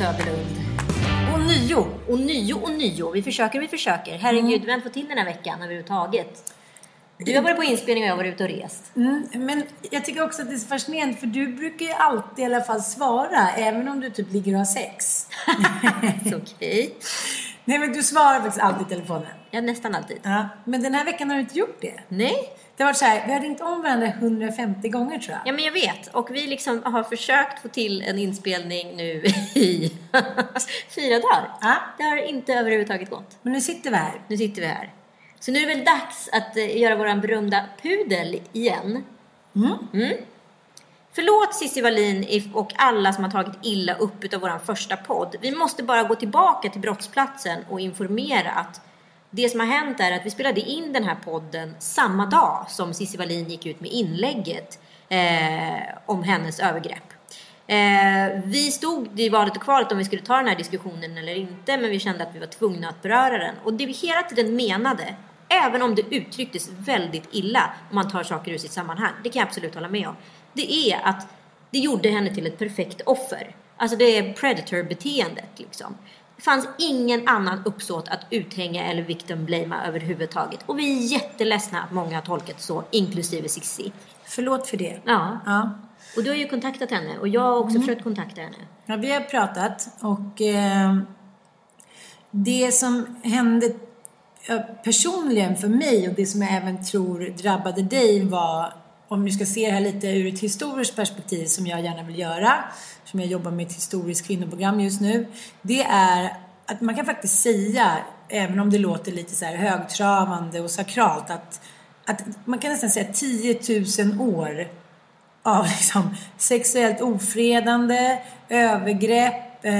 Söderlund? Och nio, och nio, och nio. Vi försöker, vi försöker. Herregud, vi har inte fått till den här veckan överhuvudtaget. Du har varit på inspelning och jag har varit ute och rest. Mm, men jag tycker också att det är så fascinerande för du brukar ju alltid i alla fall svara även om du typ ligger och har sex. Okej. Nej men du svarar faktiskt alltid i telefonen. Ja, nästan alltid. Ja, men den här veckan har du inte gjort det. Nej. Det har varit så här, vi har ringt om varandra 150 gånger tror jag. Ja, men jag vet. Och vi liksom har försökt få till en inspelning nu i fyra dagar. Ja. Det har inte överhuvudtaget gått. Men nu sitter vi här. Nu sitter vi här. Så nu är det väl dags att eh, göra våran berömda pudel igen. Mm. Förlåt Cissi Wallin och alla som har tagit illa upp utav våran första podd. Vi måste bara gå tillbaka till brottsplatsen och informera att det som har hänt är att vi spelade in den här podden samma dag som Cissi Wallin gick ut med inlägget eh, om hennes övergrepp. Eh, vi stod i valet och kvalet om vi skulle ta den här diskussionen eller inte, men vi kände att vi var tvungna att beröra den. Och det vi hela tiden menade, även om det uttrycktes väldigt illa om man tar saker ur sitt sammanhang, det kan jag absolut hålla med om, det är att det gjorde henne till ett perfekt offer. Alltså det är predator-beteendet liksom. Fanns ingen annan uppsåt att uthänga eller victim blamea överhuvudtaget. Och vi är jätteledsna att många har tolkat så, inklusive Cissi. Förlåt för det. Ja. Ja. Och du har ju kontaktat henne och jag har också försökt kontakta henne. Ja, vi har pratat och eh, det som hände personligen för mig och det som jag även tror drabbade dig var, om du ska se det här lite ur ett historiskt perspektiv som jag gärna vill göra, som jag jobbar med ett historiskt kvinnoprogram just nu, det är att man kan faktiskt säga, även om det låter lite så här högtravande och sakralt, att, att man kan nästan säga 10 000 år av liksom sexuellt ofredande, övergrepp, eh,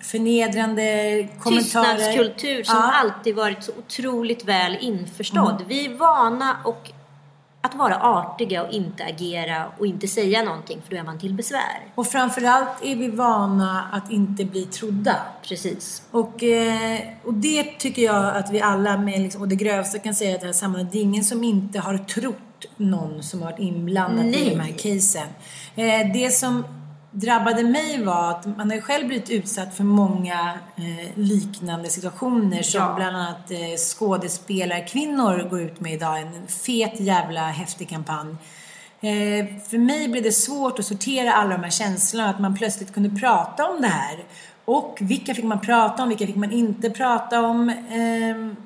förnedrande kommentarer. Tystnadskultur som Ja. alltid varit så otroligt väl införstådd. Vi är vana och att vara artiga och inte agera och inte säga någonting för då är man till besvär. Och framförallt är vi vana att inte bli trodda. Precis. Och, eh, och det tycker jag att vi alla med liksom, och det grövsta kan säga i det här sammanhanget, det är ingen som inte har trott någon som har varit inblandad i Nej. de här casen. Eh, det som drabbade mig var att man har ju själv blivit utsatt för många eh, liknande situationer som Ja. bland annat eh, skådespelarkvinnor går ut med idag. En fet jävla häftig kampanj. Eh, för mig blev det svårt att sortera alla de här känslorna, att man plötsligt kunde prata om det här. Och vilka fick man prata om, vilka fick man inte prata om. Ehm,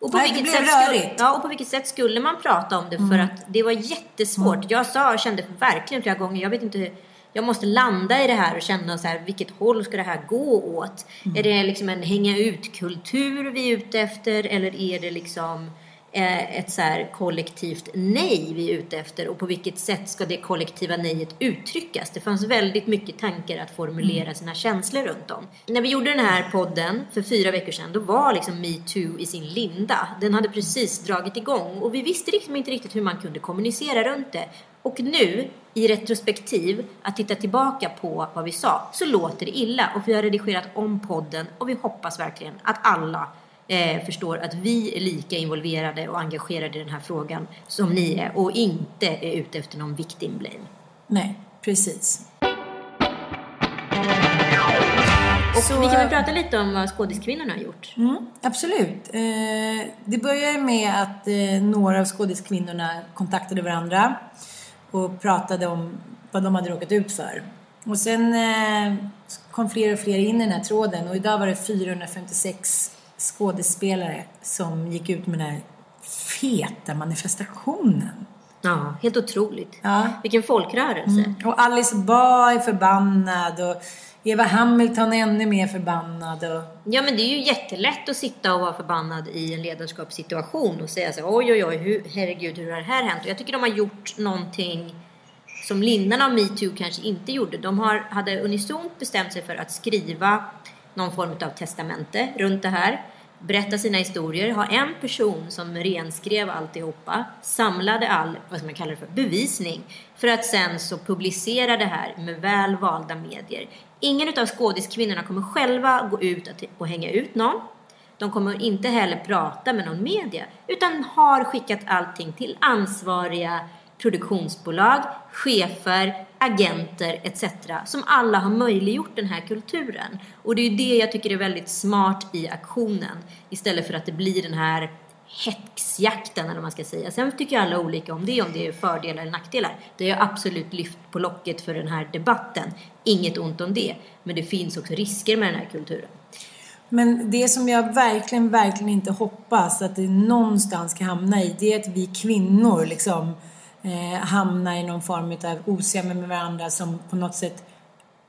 Och på, Nej, vilket sätt skulle. Mm. ja, och på vilket sätt skulle man prata om det? För att det var jättesvårt. Jag sa och kände verkligen flera gånger, jag vet inte jag måste landa i det här och känna så här, vilket håll ska det här gå åt? Mm. Är det liksom en hänga ut-kultur vi är ute efter eller är det liksom eh, ett så här kollektivt nej vi är ute efter och på vilket sätt ska det kollektiva nejet uttryckas? Det fanns väldigt mycket tankar att formulera sina känslor runt om. När vi gjorde den här podden för fyra veckor sedan, då var liksom metoo i sin linda. Den hade precis dragit igång och vi visste liksom inte riktigt hur man kunde kommunicera runt det. Och nu, i retrospektiv, att titta tillbaka på vad vi sa, så låter det illa. Och vi har redigerat om podden och vi hoppas verkligen att alla eh, förstår att vi är lika involverade och engagerade i den här frågan som ni är och inte är ute efter någon victim blame. Nej, precis. Och Så- vi kan väl prata lite om vad skådiskvinnorna har gjort. Mm, absolut. Eh, det började med att eh, några av skådiskvinnorna kontaktade varandra och pratade om vad de hade råkat ut för. Och sen eh, kom fler och fler in i den här tråden och idag var det 456 skådespelare som gick ut med den här feta manifestationen. Ja, helt otroligt. Ja. Vilken folkrörelse. Och Alice Bah är förbannad och Eva Hamilton är ännu mer förbannad. Och... Ja men det är ju jättelätt att sitta och vara förbannad i en ledarskapssituation och säga så här, oj oj oj, hur, herregud hur har det här hänt? Och jag tycker de har gjort någonting som lindarna av metoo kanske inte gjorde. De har, hade unisont bestämt sig för att skriva någon form av testamente runt det här. Berätta sina historier, ha en person som renskrev alltihopa, samlade all, vad ska man kalla det för, bevisning. För att sen så publicera det här med väl valda medier. Ingen utav skådiskvinnorna kommer själva gå ut och hänga ut någon. De kommer inte heller prata med någon media, utan har skickat allting till ansvariga produktionsbolag, chefer, agenter etc. som alla har möjliggjort den här kulturen. Och det är ju det jag tycker är väldigt smart i aktionen istället för att det blir den här häxjakten eller vad man ska säga. Sen tycker alla olika om det, om det är fördelar eller nackdelar. Det har jag absolut lyft på locket för den här debatten. Inget ont om det. Men det finns också risker med den här kulturen. Men det som jag verkligen, verkligen inte hoppas att det någonstans ska hamna i, det är att vi kvinnor liksom eh, hamnar i någon form av osämja med varandra som på något sätt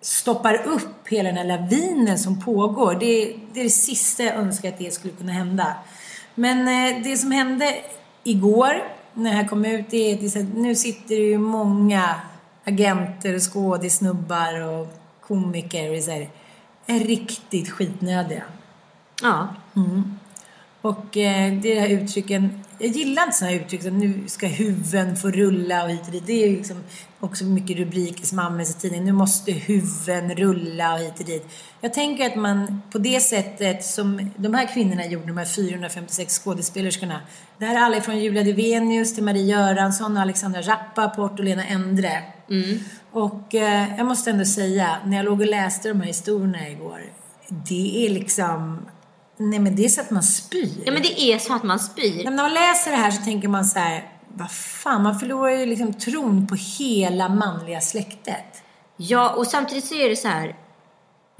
stoppar upp hela den här lavinen som pågår. Det, är- det är det sista jag önskar att det skulle kunna hända. Men eh, det som hände igår när det här kom ut, det är att är nu sitter det ju många agenter och skådisnubbar och komiker och så här, är riktigt skitnödiga. Ja, Och eh, det är det här uttrycken, jag gillar inte sådana här uttryck som nu ska huvuden få rulla och hit och dit. Det är liksom också mycket rubriker som används i tidningen. Nu måste huvuden rulla och hit och dit. Jag tänker att man på det sättet som de här kvinnorna gjorde, de här 456 skådespelerskorna. Det här är alla från Julia Devenius till Marie Göransson, Alexandra Rappaport och Lena Endre. Och eh, jag måste ändå säga, när jag låg och läste de här historierna igår. Det är liksom, nej men det är så att man spyr. ja men det är så att man spyr. När man läser det här så tänker man så här, vad fan, man förlorar ju liksom tron på hela manliga släktet. Ja, och samtidigt så är det så här.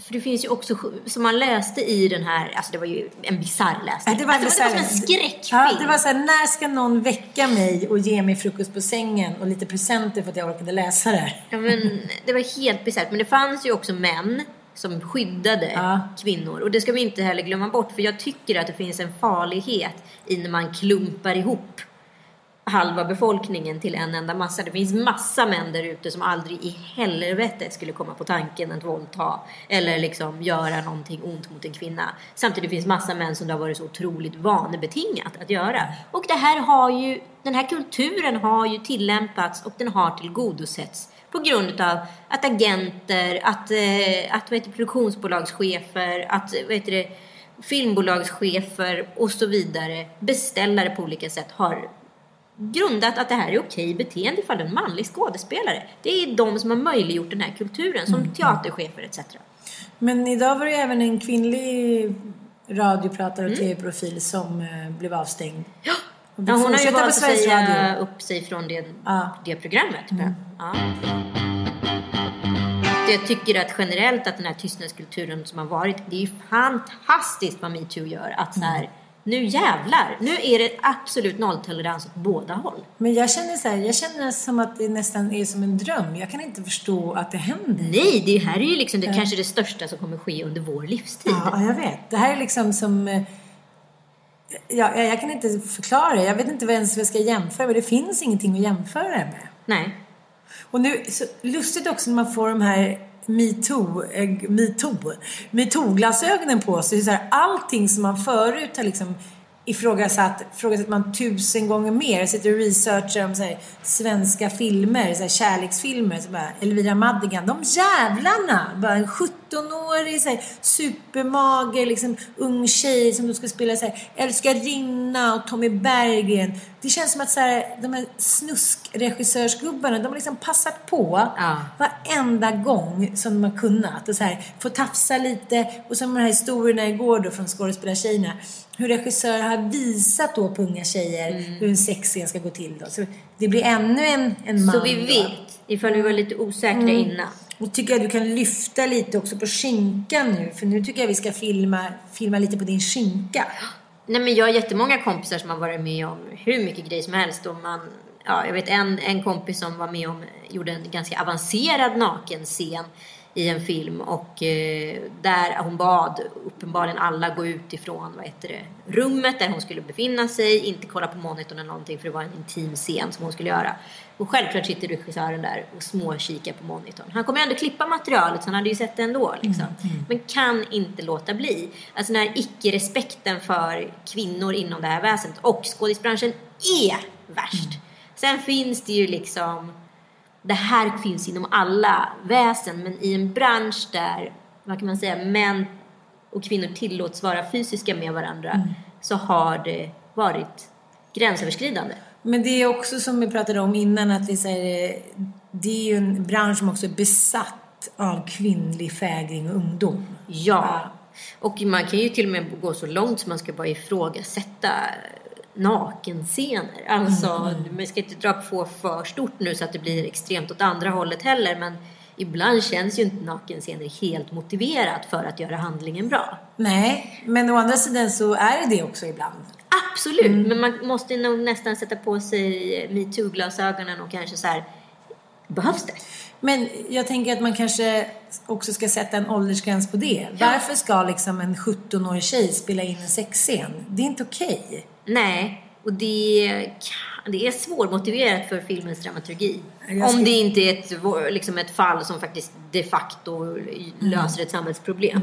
För det finns ju också, som man läste i den här, alltså det var ju en bisarr läsning. Det var, alltså, det var som en skräckfilm. Ja, det var så här, när ska någon väcka mig och ge mig frukost på sängen och lite presenter för att jag orkade läsa det här? Ja, men det var helt bisarrt. Men det fanns ju också män som skyddade Ja. kvinnor. Och det ska vi inte heller glömma bort. För jag tycker att det finns en farlighet i när man klumpar ihop halva befolkningen till en enda massa. Det finns massa män där ute som aldrig i helvete skulle komma på tanken att våldta eller liksom göra någonting ont mot en kvinna. Samtidigt finns massa män som det har varit så otroligt vanebetingat att göra. Och det här har ju, den här kulturen har ju tillämpats och den har tillgodosetts på grund av att agenter, att, eh, att vad heter, produktionsbolagschefer, att vad heter det, filmbolagschefer och så vidare, beställare på olika sätt har grundat att det här är okej beteende ifall en manlig skådespelare. Det är de som har möjliggjort den här kulturen, som teaterchefer etc. Men idag var det även en kvinnlig radiopratare och tv-profil som eh, blev avstängd. Ja, Och ja, hon har ju valt att säga upp sig från det, Ja. det programmet. Ja. Jag tycker att generellt att den här tystnadskulturen som har varit, det är fantastiskt vad metoo gör. Att så här, nu jävlar, nu är det absolut nolltolerans åt båda håll. Men jag känner så här, jag känner som att det nästan är som en dröm. Jag kan inte förstå att det händer. Nej, det här är ju liksom det kanske det största som kommer ske under vår livstid. Ja, jag vet. Det här är liksom som... Ja, jag kan inte förklara det. Jag vet inte ens vad jag ska jämföra med. Det finns ingenting att jämföra det med. Nej. Och nu, så lustigt också när man får de här metoo, eh, metoo, metoo-glasögonen på sig. Så här, allting som man förut har liksom ifrågasatt, ifrågasatt man tusen gånger mer. Jag sitter och researchar om så här, svenska filmer, så här, kärleksfilmer. Så bara, Elvira Madigan, de jävlarna! Bara en 17-årig så här, supermager, liksom, ung tjej som då ska spela så här, älskarinna och Tommy Berggren. Det känns som att så här, de här snuskregissörsgubbarna, de har liksom passat på Ja. varenda gång som de har kunnat. Och så här, få tafsa lite. Och som de här historierna igår då från skådespelartjejerna. Hur regissörer har visat då på unga tjejer Mm. hur en sexscen ska gå till. Då. Så det blir ännu en, en man. Så vi vet, ifall vi var lite osäkra Mm. innan. Och tycker jag du kan lyfta lite också på skinkan nu. För nu tycker jag vi ska filma, filma lite på din skinka. Nej men jag har jättemånga kompisar som har varit med om hur mycket grejer som helst och man, ja jag vet en, en kompis som var med om, gjorde en ganska avancerad nakenscen i en film och eh, där hon bad uppenbarligen alla gå ut ifrån vad heter det, rummet där hon skulle befinna sig, inte kolla på monitorn eller någonting för det var en intim scen som hon skulle göra. Och självklart sitter regissören där och småkikar på monitorn. Han kommer ändå klippa materialet så han hade ju sett det ändå. Liksom. Men kan inte låta bli. Alltså den här icke-respekten för kvinnor inom det här väsendet och skådisbranschen är värst. Sen finns det ju liksom det här finns inom alla väsen men i en bransch där, vad kan man säga, män och kvinnor tillåts vara fysiska med varandra så har det varit gränsöverskridande. Men det är också som vi pratade om innan att det är, det ju en bransch som också är besatt av kvinnlig fägring och ungdom. Ja. Och man kan ju till och med gå så långt som man ska bara ifrågasätta nakenscener. Alltså, man ska inte dra på för stort nu så att det blir extremt åt andra hållet heller. Men ibland känns ju inte nakenscener helt motiverat för att göra handlingen bra. Nej, men å andra sidan så är det det också ibland. Absolut, men man måste nog nästan sätta på sig metoo-glasögonen och kanske så här, behövs det? Men jag tänker att man kanske också ska sätta en åldersgräns på det. Varför ska liksom en 17-årig tjej spela in en sexscen? Det är inte okej. Nej, och det, det är svårmotiverat för filmens dramaturgi. Jag Om skulle- det inte är ett, liksom ett fall som faktiskt de facto löser ett samhällsproblem.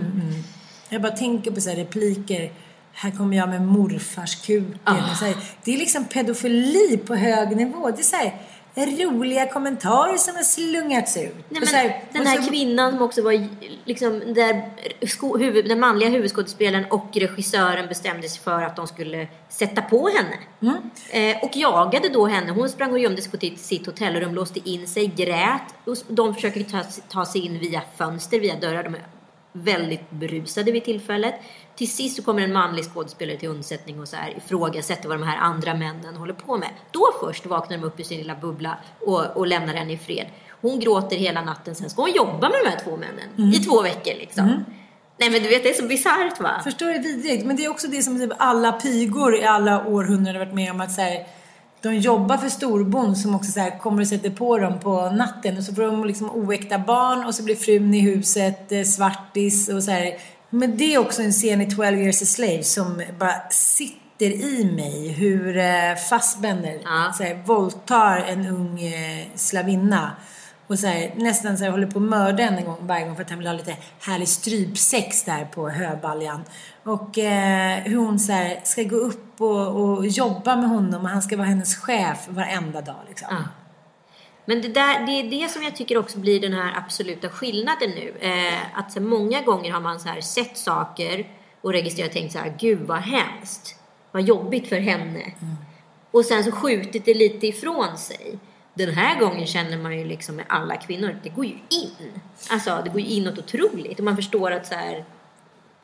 Jag bara tänker på så här repliker. Här kommer jag med morfarskuken. Ah. Och så här, det är liksom pedofili på hög nivå. Det är så här roliga kommentarer som har slungats ut. Nej, här- den här så- kvinnan som också var liksom där sko, huvud, den manliga huvudskådespelaren och regissören bestämde sig för att de skulle sätta på henne. Mm. Eh, och jagade då henne. Hon sprang och gömde sig på sitt, sitt hotellrum, låste in sig, grät. Och de försöker ta, ta sig in via fönster, via dörrar. De är väldigt berusade vid tillfället. Till sist så kommer en manlig skådespelare till undsättning och så här ifrågasätter vad de här andra männen håller på med. Då först vaknar de upp ur sin lilla bubbla och, och lämnar henne i fred. Hon gråter hela natten, sen ska hon jobba med de här två männen i två veckor liksom. Nej men du vet, det är så bisarrt va? Förstår du vidrigt? Men det är också det som typ alla pigor i alla århundraden varit med om att här, de jobbar för storbond som också så här, kommer och sätter på dem på natten och så får de liksom oäkta barn och så blir frun i huset eh, svartis och så här. Men det är också en scen i 12 years a slave som bara sitter i mig hur eh, Fassbender Ja. så här, våldtar en ung eh, slavinna och så här, nästan så här, håller på att mörda henne en gång varje gång för att han vill ha lite härlig strypsex där på höbaljan. Och eh, hur hon så här, ska gå upp och, och jobba med honom och han ska vara hennes chef varenda dag liksom. Ja. Men det, där, det är det som jag tycker också blir den här absoluta skillnaden nu. Eh, att så många gånger har man så här sett saker och registrerat och tänkt så här, gud vad hemskt. Vad jobbigt för henne. Och sen så skjutit det lite ifrån sig. Den här gången känner man ju liksom med alla kvinnor, det går ju in. Alltså det går ju inåt otroligt. Och man förstår att så här,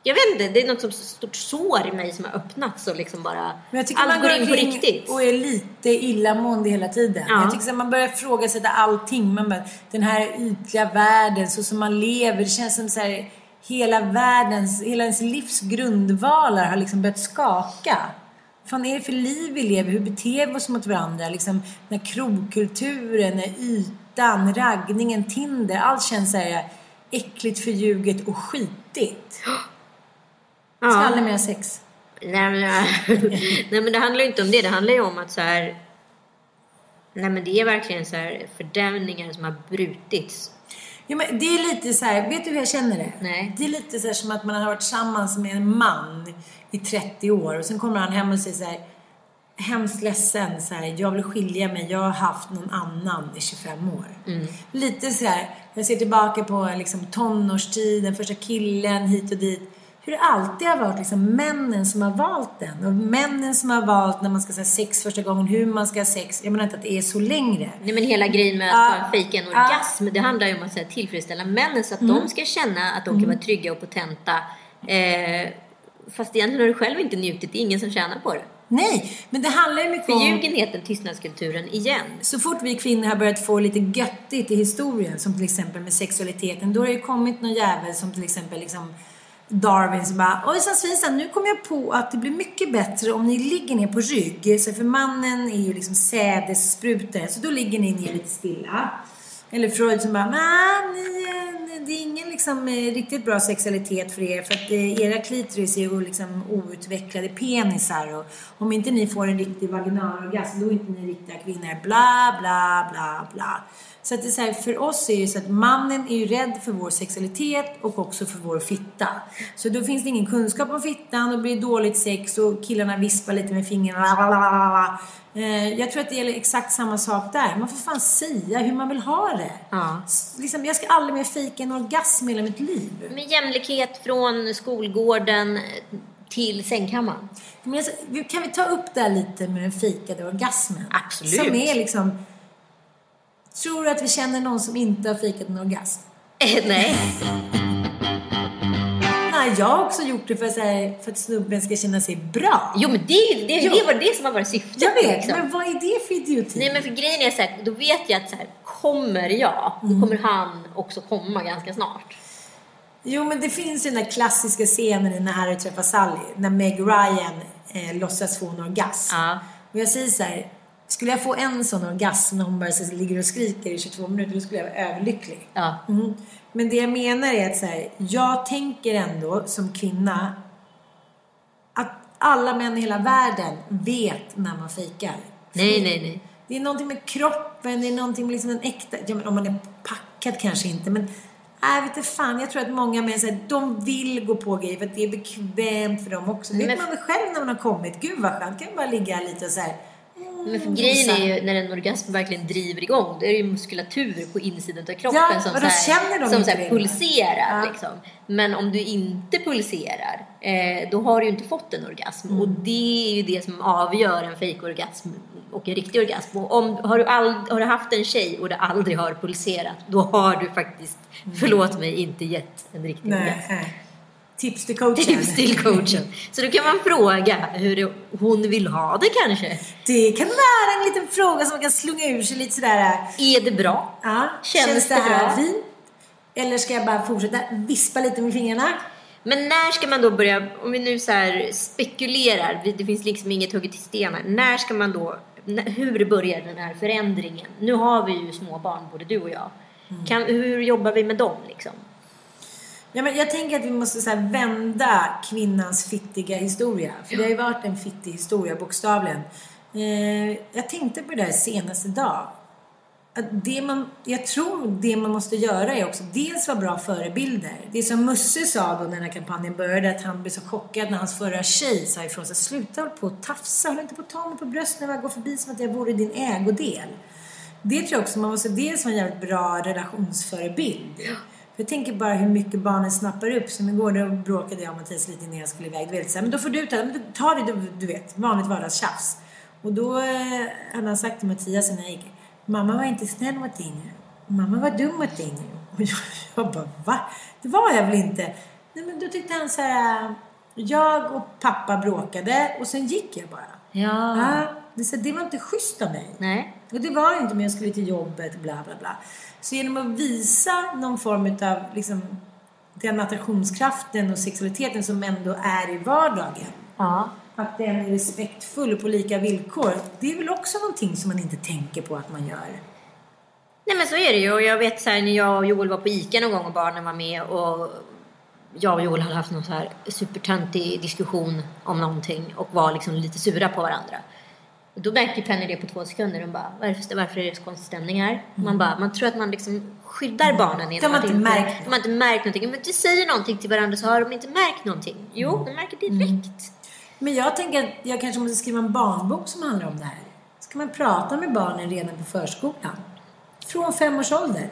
jag vet inte, det är något som stort sår i mig som har öppnats och liksom bara, Men jag tycker allt man går in på riktigt. och är lite illamående hela tiden. Ja. Jag tycker här, man börjar ifrågasätta allting. Man bara, den här ytliga världen, så som man lever. Det känns som så här, hela världens, hela ens livs grundvalar har liksom börjat skaka. Vad fan är det för liv vi lever? Hur beter vi oss mot varandra? Liksom, den här krogkulturen, ytan, raggningen, Tinder. Allt känns så här äckligt, förljuget och skitigt. Ja. aldrig mer sex. Nej men, nej men det handlar ju inte om det. Det handlar ju om att så här... Nej men det är verkligen så här fördämningar som har brutits. Ja, men det är lite så här, vet du hur jag känner det? Nej. Det är lite så här som att man har varit tillsammans med en man i 30 år och sen kommer han hem och säger så här hemskt ledsen, så här, jag vill skilja mig, jag har haft någon annan i 25 år. Lite så här, jag ser tillbaka på liksom tonårstiden, första killen, hit och dit. Hur det alltid har varit liksom männen som har valt den. Och männen som har valt när man ska ha sex första gången, hur man ska ha sex. Jag menar inte att det är så längre. Nej men hela grejen med att Ah, ta fejka en ah. orgasm, det handlar ju om att här, tillfredsställa männen så att de ska känna att de kan vara trygga och potenta. Eh, fast egentligen har du själv inte njutit, det är ingen som tjänar på det. Nej, men det handlar ju mycket om... Förljugenheten, tystnadskulturen igen. Så fort vi kvinnor har börjat få lite göttigt i historien, som till exempel med sexualiteten, då har det ju kommit någon jävel som till exempel liksom Darwin som bara Ojsan svejsan, nu kom jag på att det blir mycket bättre om ni ligger ner på rygg. Så för mannen är ju liksom sädessprutor, så då ligger ni ner lite stilla. Eller Freud som bara, nej, det är ingen liksom eh, riktigt bra sexualitet för er för att eh, era klitoris är ju liksom outvecklade penisar och om inte ni får en riktig vaginalorgasm då är inte ni riktiga kvinnor. Bla, bla, bla, bla. Så att det är så här, för oss är det ju så att mannen är ju rädd för vår sexualitet och också för vår fitta. Så då finns det ingen kunskap om fittan, då blir det dåligt sex och killarna vispar lite med fingrarna. Eh, Jag tror att det gäller exakt samma sak där. Man får fan säga hur man vill ha det. Ja. Liksom, jag ska aldrig mer fejka en orgasm i hela mitt liv. Med jämlikhet från skolgården till sängkammaren. Men alltså, kan vi ta upp det här lite med den fejkade orgasmen? Absolut. Som är liksom... Tror du att vi känner någon som inte har fejkat en orgasm? Eh, Nej. Nej, jag har också gjort det för, så här, för att snubben ska känna sig bra. Jo men det, ju- det, Jo. det var det som har varit syftet. Jag vet, liksom. men vad är det för idioti? Nej men för grejen är så här, då vet jag att så här, kommer jag, då Mm. kommer han också komma ganska snart. Jo, men det finns ju den där klassiska scenen i När Harry träffar Sally. När Meg Ryan eh, låtsas få en orgasm. Ja. Och jag säger så här. Skulle jag få en sån orgasm när hon bara så ligger och skriker i 22 minuter, då skulle jag vara överlycklig. Ja. Mm. Men det jag menar är att så här, jag tänker ändå som kvinna att alla män i hela världen vet när man fejkar. Nej, nej, nej. Det är någonting med kroppen, det är någonting med liksom den äkta... Ja, men om man är packad kanske inte, men... Nej, vet fan. Jag tror att många män säger de vill gå på grejer för att det är bekvämt för dem också. Det vet Men- man väl själv när man har kommit. Gud vad skönt. Kan man bara ligga lite och så här... mm, Men för grejen är ju när en orgasm verkligen driver igång, då är det ju muskulatur på insidan av kroppen Ja, som, så här, som så här pulserar. Ja. Liksom. Men om du inte pulserar, eh, då har du ju inte fått en orgasm. Mm. Och det är ju det som avgör en fejkorgasm och en riktig orgasm. Och om, har, du ald, har du haft en tjej och det aldrig har pulserat, då har du faktiskt, förlåt mig, inte gett en riktig Mm. Nej, orgasm. Tips till coachen. Tips till coachen. Så då kan man fråga hur hon vill ha det kanske. Det kan vara en liten fråga som man kan slunga ur sig lite sådär. Är det bra? Ja, Känns det det här bra? fint? Eller ska jag bara fortsätta vispa lite med fingrarna? Men när ska man då börja, om vi nu så spekulerar, det finns liksom inget hugget till sten här. När ska man då, hur börjar den här förändringen? Nu har vi ju små barn, både du och jag. Kan, hur jobbar vi med dem liksom? Ja, men jag tänker att vi måste så vända kvinnans fittiga historia. För det har ju varit en fittig historia, bokstavligen. Eh, jag tänkte på det där senast idag. Att det man, jag tror det man måste göra är också dels vara bra förebilder. Det som Musse sa då när den här kampanjen började, att han blev så chockad när hans förra tjej sa ifrån sig sluta hålla på och tafsa, håll inte på att ta mig på bröstet när jag går förbi som att jag vore din ägodel. Det tror jag också, man måste dels vara en jävligt bra relationsförebild. För jag tänker bara hur mycket barnen snappar upp. Som igår då bråkade jag och Mattias lite innan jag skulle iväg. Du vet, så här, men då får du ta ta det, du, du vet, vanligt vardagstjafs. Och då eh, hade han sagt till Mattias när jag gick. Mamma var inte snäll mot dig nu. Mamma var dum mot dig nu. Och jag, jag bara, va? Det var jag väl inte? Nej, men då tyckte han så här. Jag och pappa bråkade och sen gick jag bara. Ja. Ja, det, så det var inte schysst av mig. Nej. Och det var inte men jag skulle till jobbet, bla bla bla. Så genom att visa någon form av liksom, den attraktionskraften och sexualiteten som ändå är i vardagen. Ja. Att den är respektfull och på lika villkor. Det är väl också någonting som man inte tänker på att man gör. Nej men så är det ju. Och jag vet så här, när jag och Joel var på ICA någon gång och barnen var med och jag och Joel hade haft någon så här supertöntig diskussion om någonting och var liksom lite sura på varandra. Och då märker Penny det på två sekunder. Hon bara, varför, varför är det så konstig stämning här? Man, bara, man tror att man liksom skyddar barnen. De har att inte märkt De har inte märkt någonting. Men du säger någonting till varandra så har de inte märkt någonting. Jo, de märker direkt. Men jag tänker att jag kanske måste skriva en barnbok som handlar om det här. Ska man prata med barnen redan på förskolan? Från fem års ålder.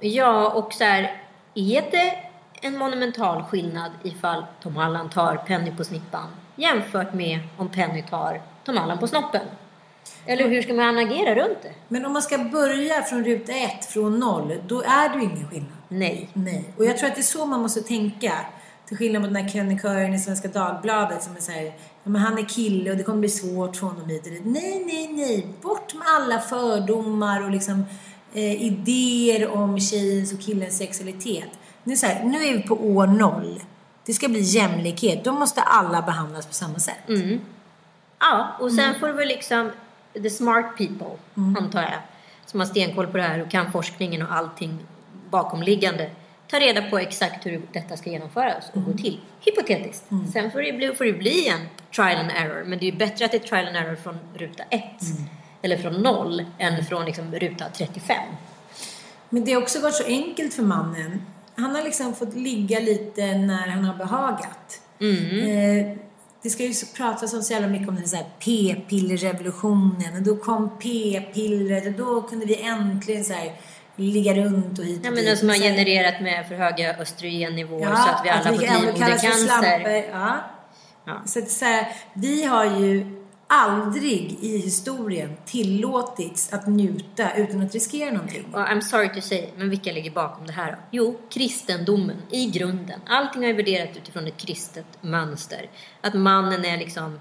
Ja, och så här, är det en monumental skillnad ifall Tom Allan tar Penny på snippan jämfört med om Penny tar Tom Allan på snoppen? Eller hur ska man agera runt det? Men om man ska börja från ruta ett, från noll, då är det ju ingen skillnad. Nej. Nej. Och jag tror att det är så man måste tänka. Till skillnad mot den här krönikören i Svenska Dagbladet som är såhär, ja men han är kille och det kommer bli svårt för honom hit och dit. Nej, nej, nej. Bort med alla fördomar och liksom eh, idéer om tjejens och killens sexualitet. Nu, är så här, nu är vi på år noll. Det ska bli jämlikhet. Då måste alla behandlas på samma sätt. Ja, och sen får vi liksom the smart people, antar jag, som har stenkoll på det här och kan forskningen och allting bakomliggande ta reda på exakt hur detta ska genomföras och gå till. Hypotetiskt. Sen får det, bli, får det bli en trial and error, men det är ju bättre att det är trial and error från ruta ett eller från noll än från liksom ruta 35. Men det har också varit så enkelt för mannen. Han har liksom fått ligga lite när han har behagat. Eh, det ska ju pratas om så jävla mycket om den här p-pillerrevolutionen. Och då kom p-pillret och då kunde vi äntligen så här ligga runt och hit och Ja, dit. men som har Så här- genererat med för höga östrogennivåer Ja, så att vi alla att vi för livmodercancer. Ja. Ja. Så att så här, vi har ju aldrig i historien tillåtits att njuta utan att riskera någonting. Well, I'm sorry to say, men vilka ligger bakom det här då? Jo, kristendomen i grunden. Allting har ju värderat utifrån ett kristet mönster. Att mannen är liksom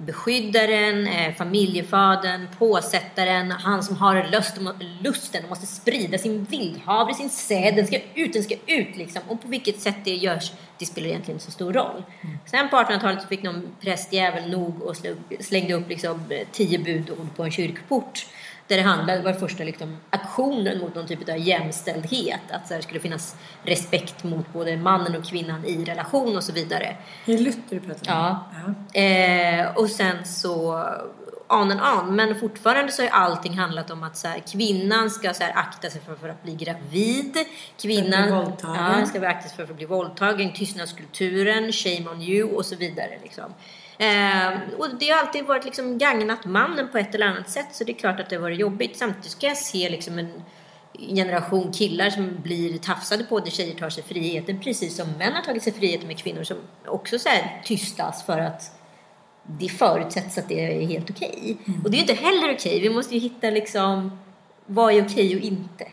beskyddaren, eh, familjefadern, påsättaren, han som har lust, lusten och måste sprida sin vildhavre, sin säd, den ska ut, den ska ut liksom. Och på vilket sätt det görs, det spelar egentligen inte så stor roll. Sen på 1800-talet så fick någon prästjävel nog och slängde upp liksom eh, tio budord på en kyrkport. Där det handlade, var första liksom, aktionen mot någon typ av jämställdhet. Att så här, skulle finnas respekt mot både mannen och kvinnan i relation och så vidare. Det Luther du pratar om? Ja. Eh, och sen så on and on. Men fortfarande så har allting handlat om att så här, kvinnan ska så här, akta sig för, för att bli gravid. Kvinnan våldtagen. ja, ska akta sig för, för att bli våldtagen. Tystnadskulturen, shame on you och så vidare. Liksom. Eh, och det har alltid varit liksom gagnat mannen på ett eller annat sätt. Så det är klart att det har varit jobbigt. Samtidigt ska jag se liksom en generation killar som blir tafsade på där tjejer tar sig friheten. Precis som män har tagit sig friheten med kvinnor som också så tystas för att det förutsätts att det är helt okej. Och det är ju inte heller okej. Vi måste ju hitta liksom vad är okej och inte.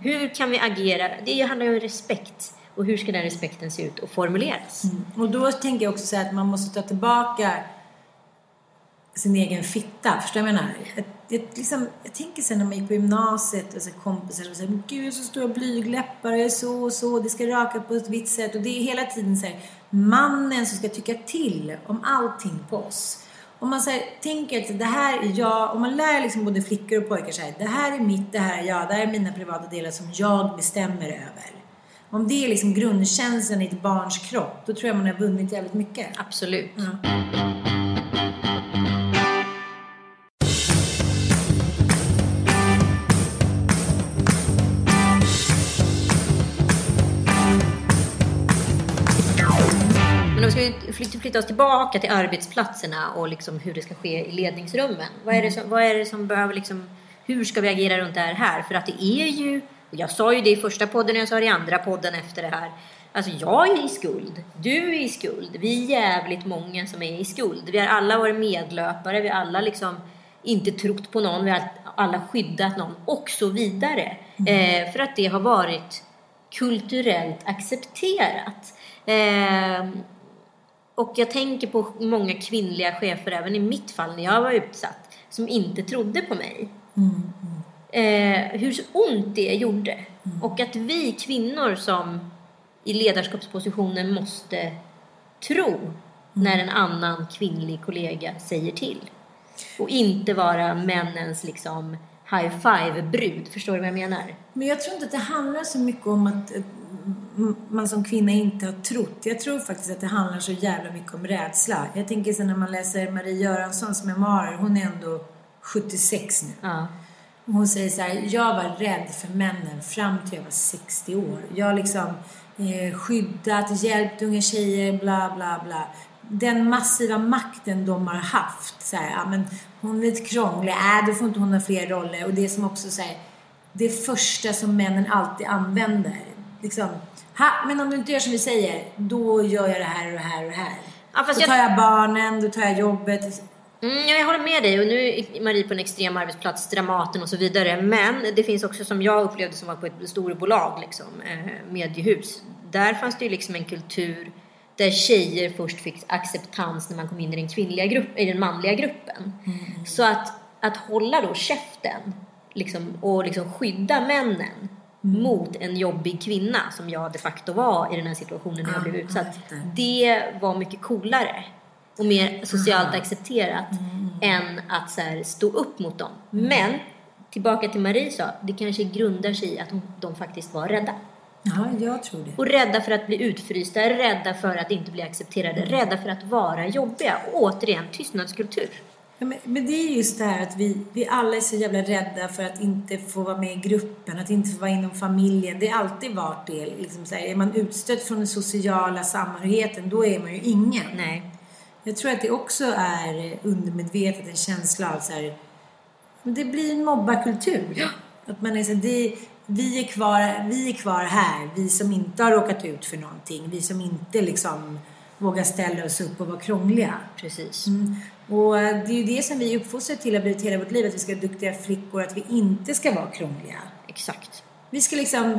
Hur kan vi agera? Det handlar ju om respekt. Och hur ska den respekten se ut och formuleras? Mm. Och då tänker jag också så att man måste ta tillbaka sin egen fitta. Förstår du vad jag menar? Jag, jag, liksom, jag tänker sen när man gick på gymnasiet och så kompisar som säger Gud, jag har så stora blygläppar, jag är så och så, det ska raka på ett vitt sätt. Och det är hela tiden så här, mannen som ska tycka till om allting på oss. Om man så här, tänker att det här är jag, om man lär liksom både flickor och pojkar så här, det här är mitt, det här är jag, det här är mina privata delar som jag bestämmer över. Om det är liksom grundkänslan i ett barns kropp, då tror jag man har vunnit jävligt mycket. Absolut. Om vi flytta, oss tillbaka till arbetsplatserna och liksom hur det ska ske i ledningsrummen. Vad är det som, vad är det som behöver liksom, hur ska vi agera runt det här? För att det är ju, jag sa ju det i första podden och jag sa det i andra podden efter det här. Alltså jag är i skuld, du är i skuld, vi är jävligt många som är i skuld. Vi har alla varit medlöpare, vi har alla liksom inte trott på någon, vi har alla skyddat någon och så vidare. Eh, för att det har varit kulturellt accepterat. Eh, och jag tänker på många kvinnliga chefer, även i mitt fall när jag var utsatt, som inte trodde på mig. Eh, hur ont det gjorde. Och att vi kvinnor som i ledarskapspositioner måste tro när en annan kvinnlig kollega säger till. Och inte vara männens liksom high five-brud. Förstår du vad jag menar? Men jag tror inte att det handlar så mycket om att eh, man som kvinna inte har trott. Jag tror faktiskt att det handlar så jävla mycket om rädsla. Jag tänker så när man läser Marie Göranssons memoarer, hon är ändå 76 nu. Ja. Och Hon säger så här, jag var rädd för männen fram till jag var 60 år. Jag har liksom eh, skyddat, hjälpt unga tjejer, bla bla bla. Den massiva makten de har haft. Så här, ja, men hon är lite krånglig, äh, då får inte hon ha fler roller. Och det som också så här, det första som männen alltid använder. Liksom, ha, men om du inte gör som vi säger, då gör jag det här och det här och det här. Ja, då jag- tar jag barnen, då tar jag jobbet. Mm, ja, jag håller med dig och nu är Marie på en extrem arbetsplats, Dramaten och så vidare. Men det finns också som jag upplevde som var på ett storbolag, liksom, eh, mediehus. Där fanns det ju liksom en kultur där tjejer först fick acceptans när man kom in i den kvinnliga grupp, i den manliga gruppen. Så att, att hålla då käften liksom, och liksom skydda männen mot en jobbig kvinna som jag de facto var i den här situationen när jag Ja, blev utsatt. fattar. Det var mycket coolare och mer socialt accepterat Mm. än att så här, stå upp mot dem. Men tillbaka till Marie sa, det kanske grundar sig i att de, de faktiskt var rädda. Ja, jag tror det. Och rädda för att bli utfrysta, rädda för att inte bli accepterade, rädda för att vara jobbiga. Och återigen, tystnadskultur. Ja, men, men det är just det här att vi, vi alla är så jävla rädda för att inte få vara med i gruppen, att inte få vara inom familjen. Det har alltid varit det. Liksom så här, är man utstött från den sociala samhörigheten, då är man ju ingen. Nej. Jag tror att det också är undermedvetet en känsla av så här, det blir en mobbarkultur. Att man är så här, det, vi, är kvar, vi är kvar här, vi som inte har råkat ut för någonting. Vi som inte liksom vågar ställa oss upp och vara krångliga. Precis. Mm. Och det är ju det som vi är uppfostrade till att blivit hela vårt liv, att vi ska vara duktiga flickor, att vi inte ska vara krångliga. Exakt. Vi ska liksom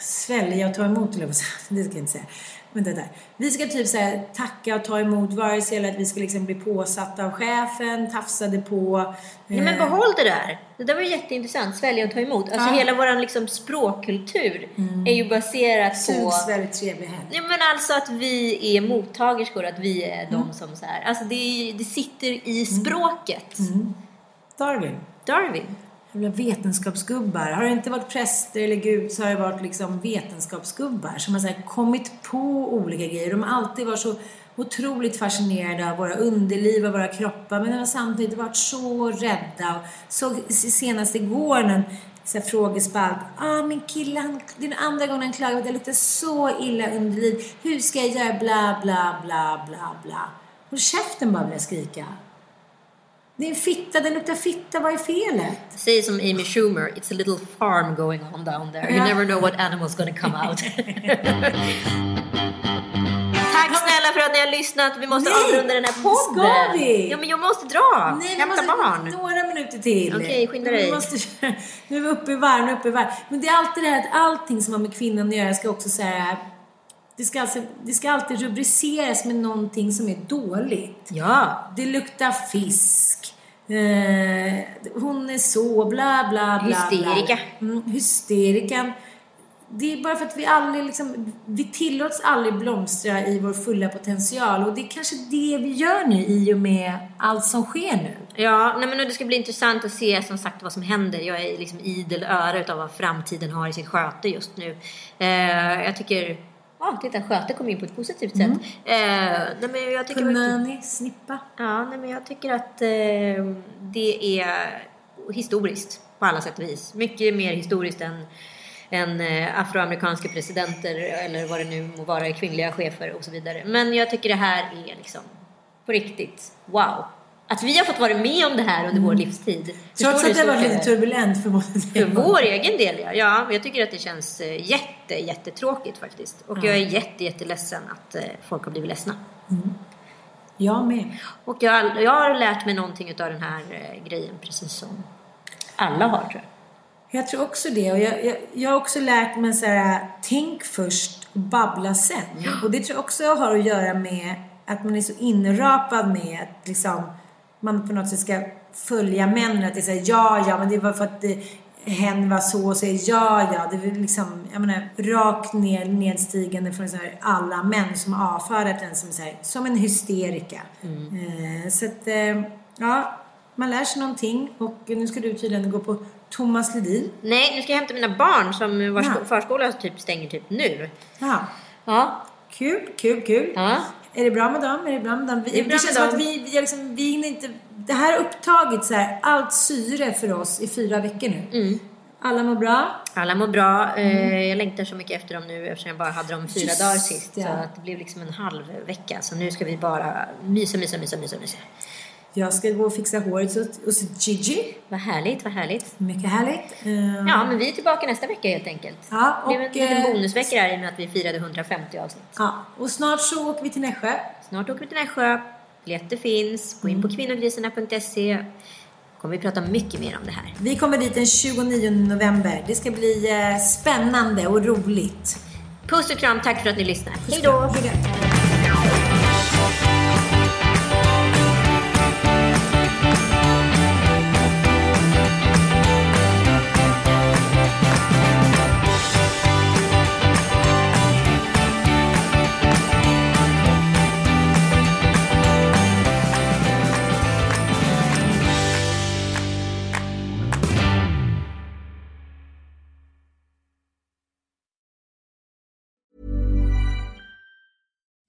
svälja och ta emot, det ska jag inte säga. Det där. Vi ska typ säga tacka och ta emot, vare sig att vi ska liksom bli påsatta av chefen, tafsade på. Nej, men eh, behåll det där. Det där var jätteintressant. Svälja och ta emot. Alltså Ja. Mm. hela vår liksom, språkkultur är ju baserat på... Sugs väldigt trevlig helg. Nej men alltså att vi är mottagerskor, att vi är de som så här, alltså det, det sitter i språket. Darwin. Darwin. Jävla vetenskapsgubbar. Har det inte varit präster eller gud så har det varit liksom vetenskapsgubbar som har så här kommit på olika grejer. De har alltid varit så otroligt fascinerade av våra underliv och våra kroppar men de har samtidigt varit så rädda. Så senast igår när så här frågespalt. Ah, min kille, han, det är den andra gången han klagar på att jag luktar så illa underliv. Hur ska jag göra? Bla, bla, bla, bla, bla. Och käften bara jag skrika. Det är en fitta, den luktar fitta. Vad är felet? Säg som Amy Schumer, it's a little farm going on down there. You Ja. never know what animal's gonna come out. Tack snälla för att ni har lyssnat. Vi måste Nej, avrunda den här podden. ska vi? Ja men jag måste dra. Nej, Hämta måste barn. några minuter till. Okej, skynda Vi dig. Måste, nu är vi uppe i varv, nu uppe i varv. Men det är alltid det här att allting som har med kvinnan att göra ska också säga det ska, alltså, det ska alltid rubriceras med någonting som är dåligt. Ja. Det luktar fisk. Eh, hon är så, bla bla bla. Hysterika. Bla. Mm, hysterikan. Det är bara för att vi aldrig liksom, vi tillåts aldrig blomstra i vår fulla potential och det är kanske det vi gör nu i och med allt som sker nu. Ja, nej men det ska bli intressant att se som sagt vad som händer. Jag är liksom idel öra utav vad framtiden har i sitt sköte just nu. Eh, jag tycker, ja titta sköte kom in på ett positivt sätt. Eh, nej, men jag tycker Punani, snippa. Ja, nej, men jag tycker att eh, det är historiskt på alla sätt och vis. Mycket mer historiskt än, än eh, afroamerikanska presidenter eller vad det nu må vara, kvinnliga chefer och så vidare. Men jag tycker det här är liksom på riktigt, wow. Att vi har fått vara med om det här under vår livstid. Förstår Trots att det var lite turbulent för både För vår egen del ja. ja. Jag tycker att det känns eh, jätte, jättetråkigt faktiskt. Och jag är jätte, jätteledsen att eh, folk har blivit ledsna. Jag med. Och jag, jag har lärt mig någonting av den här eh, grejen precis som alla har tror jag. Jag tror också det. Och jag, jag, jag har också lärt mig så här, tänk först och babbla sen. Och det tror jag också har att göra med att man är så inrapad med att liksom, man på något sätt ska följa männen. Att det är så här, ja, ja, men det var för att det, hen var så och säger ja, ja. Det är liksom, jag menar, rakt ner, nedstigande från så här, alla män som har avfärdat den som, så här, som en hysterika. Eh, så att, eh, ja. man lär sig någonting. Och nu ska du tydligen gå på Thomas Ledin. Nej, nu ska jag hämta mina barn som vars Ja. förskola typ stänger typ nu. Ja. Ja. Kul, kul, kul. Ja. Är det bra med dem? Är det bra med dem? Vi, Det det känns som att vi, vi, liksom, vi hinner inte... Det här har upptagit så här, allt syre för oss i fyra veckor nu. Mm. Alla mår bra. Alla mår bra. Eh, Jag längtar så mycket efter dem nu eftersom jag bara hade dem fyra Mm. Just dagar sist. det. Så att det blev liksom en halv vecka. Så nu ska vi bara mysa, mysa, mysa, mysa, mysa. Jag ska gå och fixa håret hos, Gigi. Vad härligt, vad härligt. Mycket härligt. Eh, Ja, men vi är tillbaka nästa vecka helt enkelt. Ja, det blev en och, liten eh, bonusvecka här i och med att vi firade 150 avsnitt. ja, och snart så åker vi till Nässjö. Snart åker vi till Nässjö. Biljetter finns. Gå in på Mm. kvinnogrisarna.se. kommer vi prata mycket mer om det här. Vi kommer dit den 29 november. Det ska bli eh, spännande och roligt. Puss och kram, tack för att ni lyssnar. Hej då!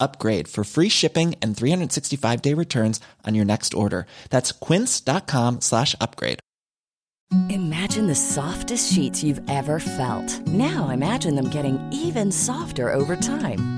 upgrade for free shipping and 365 day returns on your next order. That's quince.com slash upgrade. Imagine the softest sheets you've ever felt. Now imagine them getting even softer over time.